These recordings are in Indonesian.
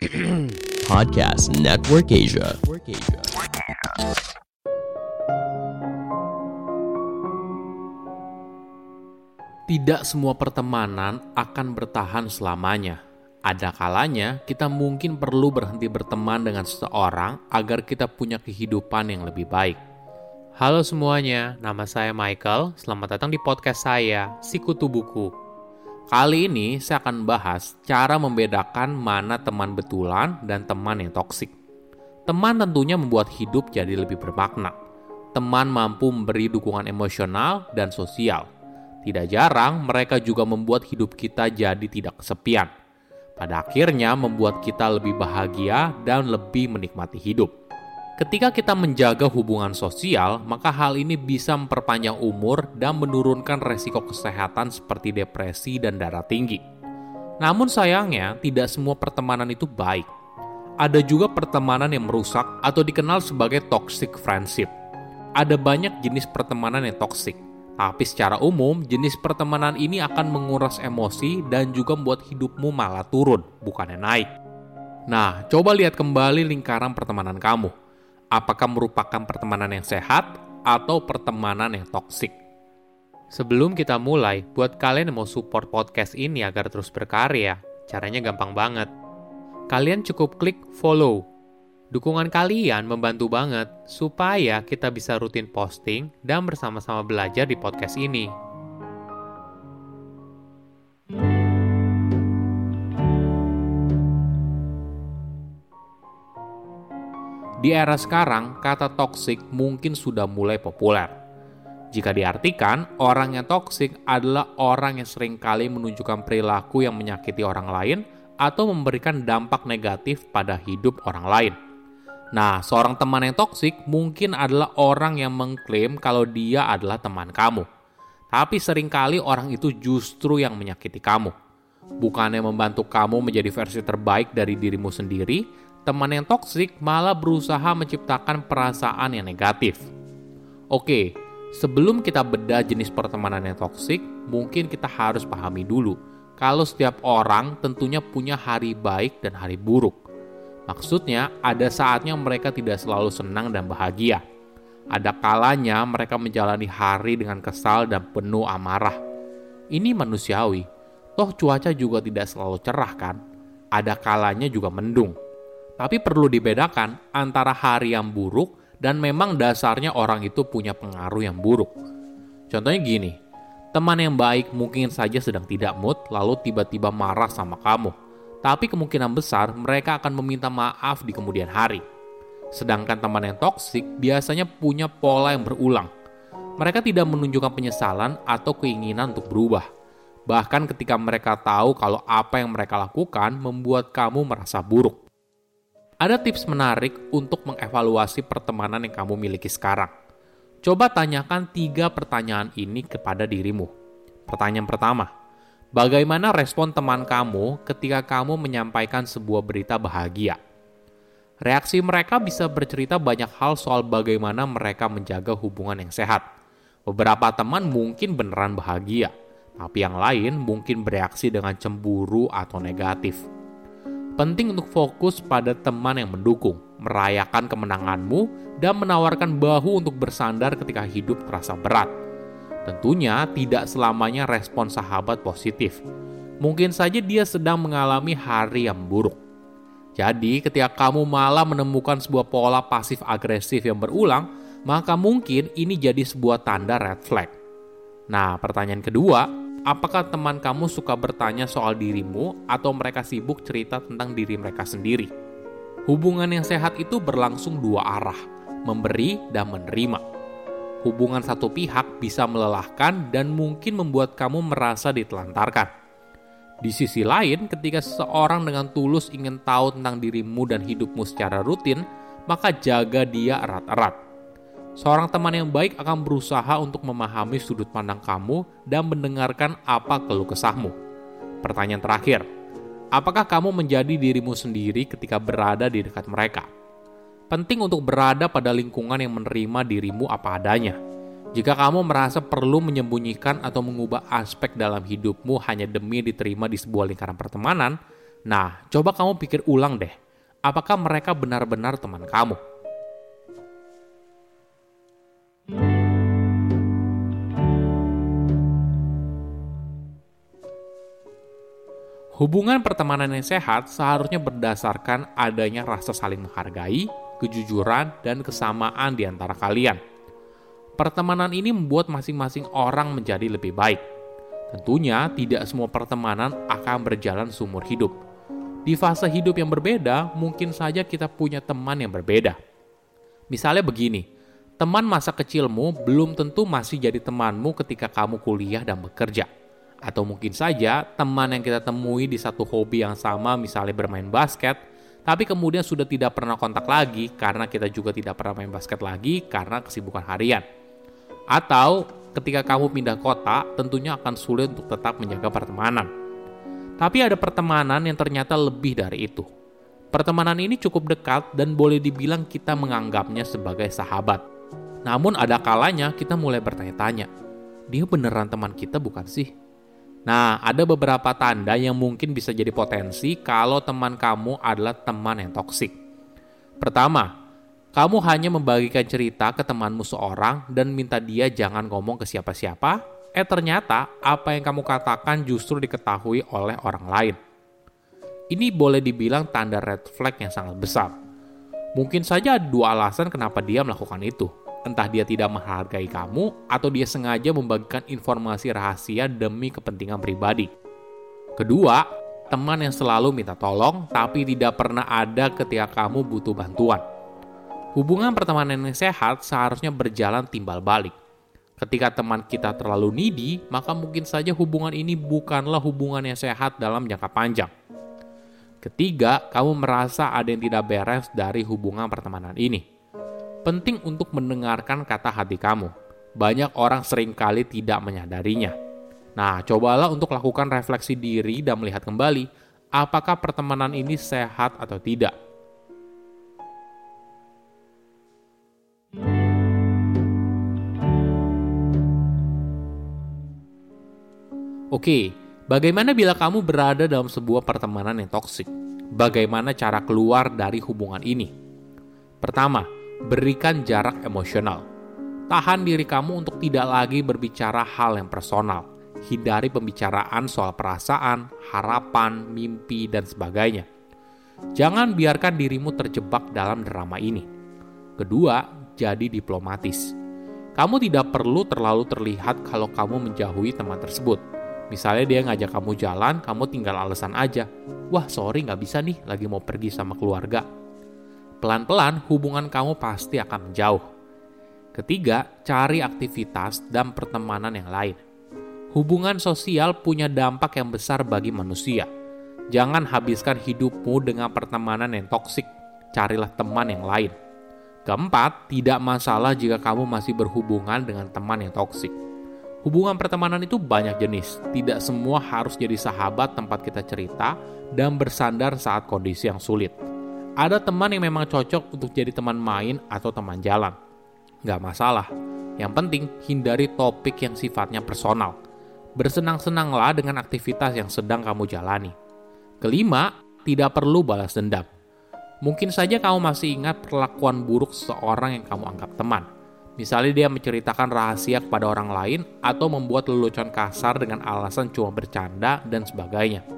Podcast Network Asia. Tidak semua pertemanan akan bertahan selamanya. Ada kalanya kita mungkin perlu berhenti berteman dengan seseorang agar kita punya kehidupan yang lebih baik. Halo semuanya, nama saya Michael. Selamat datang di podcast saya, Sikutu Buku. Kali ini saya akan bahas cara membedakan mana teman betulan dan teman yang toksik. Teman tentunya membuat hidup jadi lebih bermakna. Teman mampu memberi dukungan emosional dan sosial. Tidak jarang mereka juga membuat hidup kita jadi tidak kesepian pada akhirnya membuat kita lebih bahagia dan lebih menikmati hidup. Ketika kita menjaga hubungan sosial, maka hal ini bisa memperpanjang umur dan menurunkan resiko kesehatan seperti depresi dan darah tinggi. Namun sayangnya, tidak semua pertemanan itu baik. Ada juga pertemanan yang merusak atau dikenal sebagai toxic friendship. Ada banyak jenis pertemanan yang toksik, tapi secara umum, jenis pertemanan ini akan menguras emosi dan juga membuat hidupmu malah turun, bukannya naik. Nah, coba lihat kembali lingkaran pertemanan kamu. Apakah merupakan pertemanan yang sehat atau pertemanan yang toksik? Sebelum kita mulai, buat kalian yang mau support podcast ini agar terus berkarya, caranya gampang banget. Kalian cukup klik follow Dukungan kalian membantu banget supaya kita bisa rutin posting dan bersama-sama belajar di podcast ini. Di era sekarang, kata toksik mungkin sudah mulai populer. Jika diartikan, orang yang toksik adalah orang yang sering kali menunjukkan perilaku yang menyakiti orang lain atau memberikan dampak negatif pada hidup orang lain. Nah, seorang teman yang toksik mungkin adalah orang yang mengklaim kalau dia adalah teman kamu. Tapi sering kali orang itu justru yang menyakiti kamu. Bukannya membantu kamu menjadi versi terbaik dari dirimu sendiri, teman yang toksik malah berusaha menciptakan perasaan yang negatif. Oke, sebelum kita bedah jenis pertemanan yang toksik, mungkin kita harus pahami dulu kalau setiap orang tentunya punya hari baik dan hari buruk. Maksudnya, ada saatnya mereka tidak selalu senang dan bahagia. Ada kalanya mereka menjalani hari dengan kesal dan penuh amarah. Ini manusiawi. Toh cuaca juga tidak selalu cerah kan? Ada kalanya juga mendung. Tapi perlu dibedakan antara hari yang buruk dan memang dasarnya orang itu punya pengaruh yang buruk. Contohnya gini, teman yang baik mungkin saja sedang tidak mood lalu tiba-tiba marah sama kamu tapi kemungkinan besar mereka akan meminta maaf di kemudian hari. Sedangkan teman yang toksik biasanya punya pola yang berulang. Mereka tidak menunjukkan penyesalan atau keinginan untuk berubah. Bahkan ketika mereka tahu kalau apa yang mereka lakukan membuat kamu merasa buruk. Ada tips menarik untuk mengevaluasi pertemanan yang kamu miliki sekarang. Coba tanyakan tiga pertanyaan ini kepada dirimu. Pertanyaan pertama, Bagaimana respon teman kamu ketika kamu menyampaikan sebuah berita bahagia? Reaksi mereka bisa bercerita banyak hal soal bagaimana mereka menjaga hubungan yang sehat. Beberapa teman mungkin beneran bahagia, tapi yang lain mungkin bereaksi dengan cemburu atau negatif. Penting untuk fokus pada teman yang mendukung, merayakan kemenanganmu, dan menawarkan bahu untuk bersandar ketika hidup terasa berat Tentunya tidak selamanya respon sahabat positif. Mungkin saja dia sedang mengalami hari yang buruk. Jadi, ketika kamu malah menemukan sebuah pola pasif agresif yang berulang, maka mungkin ini jadi sebuah tanda red flag. Nah, pertanyaan kedua, apakah teman kamu suka bertanya soal dirimu atau mereka sibuk cerita tentang diri mereka sendiri? Hubungan yang sehat itu berlangsung dua arah, memberi dan menerima hubungan satu pihak bisa melelahkan dan mungkin membuat kamu merasa ditelantarkan. Di sisi lain, ketika seseorang dengan tulus ingin tahu tentang dirimu dan hidupmu secara rutin, maka jaga dia erat-erat. Seorang teman yang baik akan berusaha untuk memahami sudut pandang kamu dan mendengarkan apa keluh kesahmu. Pertanyaan terakhir, apakah kamu menjadi dirimu sendiri ketika berada di dekat mereka? penting untuk berada pada lingkungan yang menerima dirimu apa adanya. Jika kamu merasa perlu menyembunyikan atau mengubah aspek dalam hidupmu hanya demi diterima di sebuah lingkaran pertemanan, Nah, coba kamu pikir ulang deh, apakah mereka benar-benar teman kamu? Hubungan pertemanan yang sehat seharusnya berdasarkan adanya rasa saling menghargai, kejujuran, dan kesamaan di antara kalian. Pertemanan ini membuat masing-masing orang menjadi lebih baik. Tentunya, tidak semua pertemanan akan berjalan seumur hidup. Di fase hidup yang berbeda, mungkin saja kita punya teman yang berbeda. Misalnya begini, teman masa kecilmu belum tentu masih jadi temanmu ketika kamu kuliah dan bekerja atau mungkin saja teman yang kita temui di satu hobi yang sama misalnya bermain basket, tapi kemudian sudah tidak pernah kontak lagi karena kita juga tidak pernah main basket lagi karena kesibukan harian. Atau ketika kamu pindah kota, tentunya akan sulit untuk tetap menjaga pertemanan. Tapi ada pertemanan yang ternyata lebih dari itu. Pertemanan ini cukup dekat dan boleh dibilang kita menganggapnya sebagai sahabat. Namun ada kalanya kita mulai bertanya-tanya, dia beneran teman kita bukan sih? Nah, ada beberapa tanda yang mungkin bisa jadi potensi kalau teman kamu adalah teman yang toksik. Pertama, kamu hanya membagikan cerita ke temanmu seorang dan minta dia jangan ngomong ke siapa-siapa, eh ternyata apa yang kamu katakan justru diketahui oleh orang lain. Ini boleh dibilang tanda red flag yang sangat besar. Mungkin saja ada dua alasan kenapa dia melakukan itu. Entah dia tidak menghargai kamu atau dia sengaja membagikan informasi rahasia demi kepentingan pribadi. Kedua, teman yang selalu minta tolong tapi tidak pernah ada ketika kamu butuh bantuan. Hubungan pertemanan yang sehat seharusnya berjalan timbal balik. Ketika teman kita terlalu needy, maka mungkin saja hubungan ini bukanlah hubungan yang sehat dalam jangka panjang. Ketiga, kamu merasa ada yang tidak beres dari hubungan pertemanan ini penting untuk mendengarkan kata hati kamu. Banyak orang sering kali tidak menyadarinya. Nah, cobalah untuk lakukan refleksi diri dan melihat kembali apakah pertemanan ini sehat atau tidak. Oke, bagaimana bila kamu berada dalam sebuah pertemanan yang toksik? Bagaimana cara keluar dari hubungan ini? Pertama, berikan jarak emosional. Tahan diri kamu untuk tidak lagi berbicara hal yang personal. Hindari pembicaraan soal perasaan, harapan, mimpi, dan sebagainya. Jangan biarkan dirimu terjebak dalam drama ini. Kedua, jadi diplomatis. Kamu tidak perlu terlalu terlihat kalau kamu menjauhi teman tersebut. Misalnya dia ngajak kamu jalan, kamu tinggal alasan aja. Wah sorry nggak bisa nih, lagi mau pergi sama keluarga pelan-pelan hubungan kamu pasti akan menjauh. Ketiga, cari aktivitas dan pertemanan yang lain. Hubungan sosial punya dampak yang besar bagi manusia. Jangan habiskan hidupmu dengan pertemanan yang toksik. Carilah teman yang lain. Keempat, tidak masalah jika kamu masih berhubungan dengan teman yang toksik. Hubungan pertemanan itu banyak jenis, tidak semua harus jadi sahabat tempat kita cerita dan bersandar saat kondisi yang sulit. Ada teman yang memang cocok untuk jadi teman main atau teman jalan. Nggak masalah. Yang penting, hindari topik yang sifatnya personal. Bersenang-senanglah dengan aktivitas yang sedang kamu jalani. Kelima, tidak perlu balas dendam. Mungkin saja kamu masih ingat perlakuan buruk seseorang yang kamu anggap teman. Misalnya dia menceritakan rahasia kepada orang lain atau membuat lelucon kasar dengan alasan cuma bercanda dan sebagainya.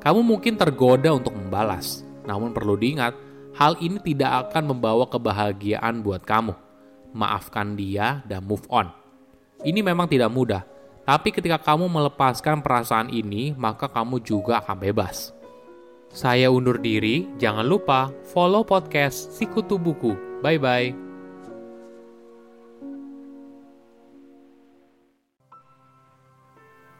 Kamu mungkin tergoda untuk membalas, namun perlu diingat, hal ini tidak akan membawa kebahagiaan buat kamu. Maafkan dia dan move on. Ini memang tidak mudah, tapi ketika kamu melepaskan perasaan ini, maka kamu juga akan bebas. Saya undur diri, jangan lupa follow podcast Sikutu Buku. Bye-bye.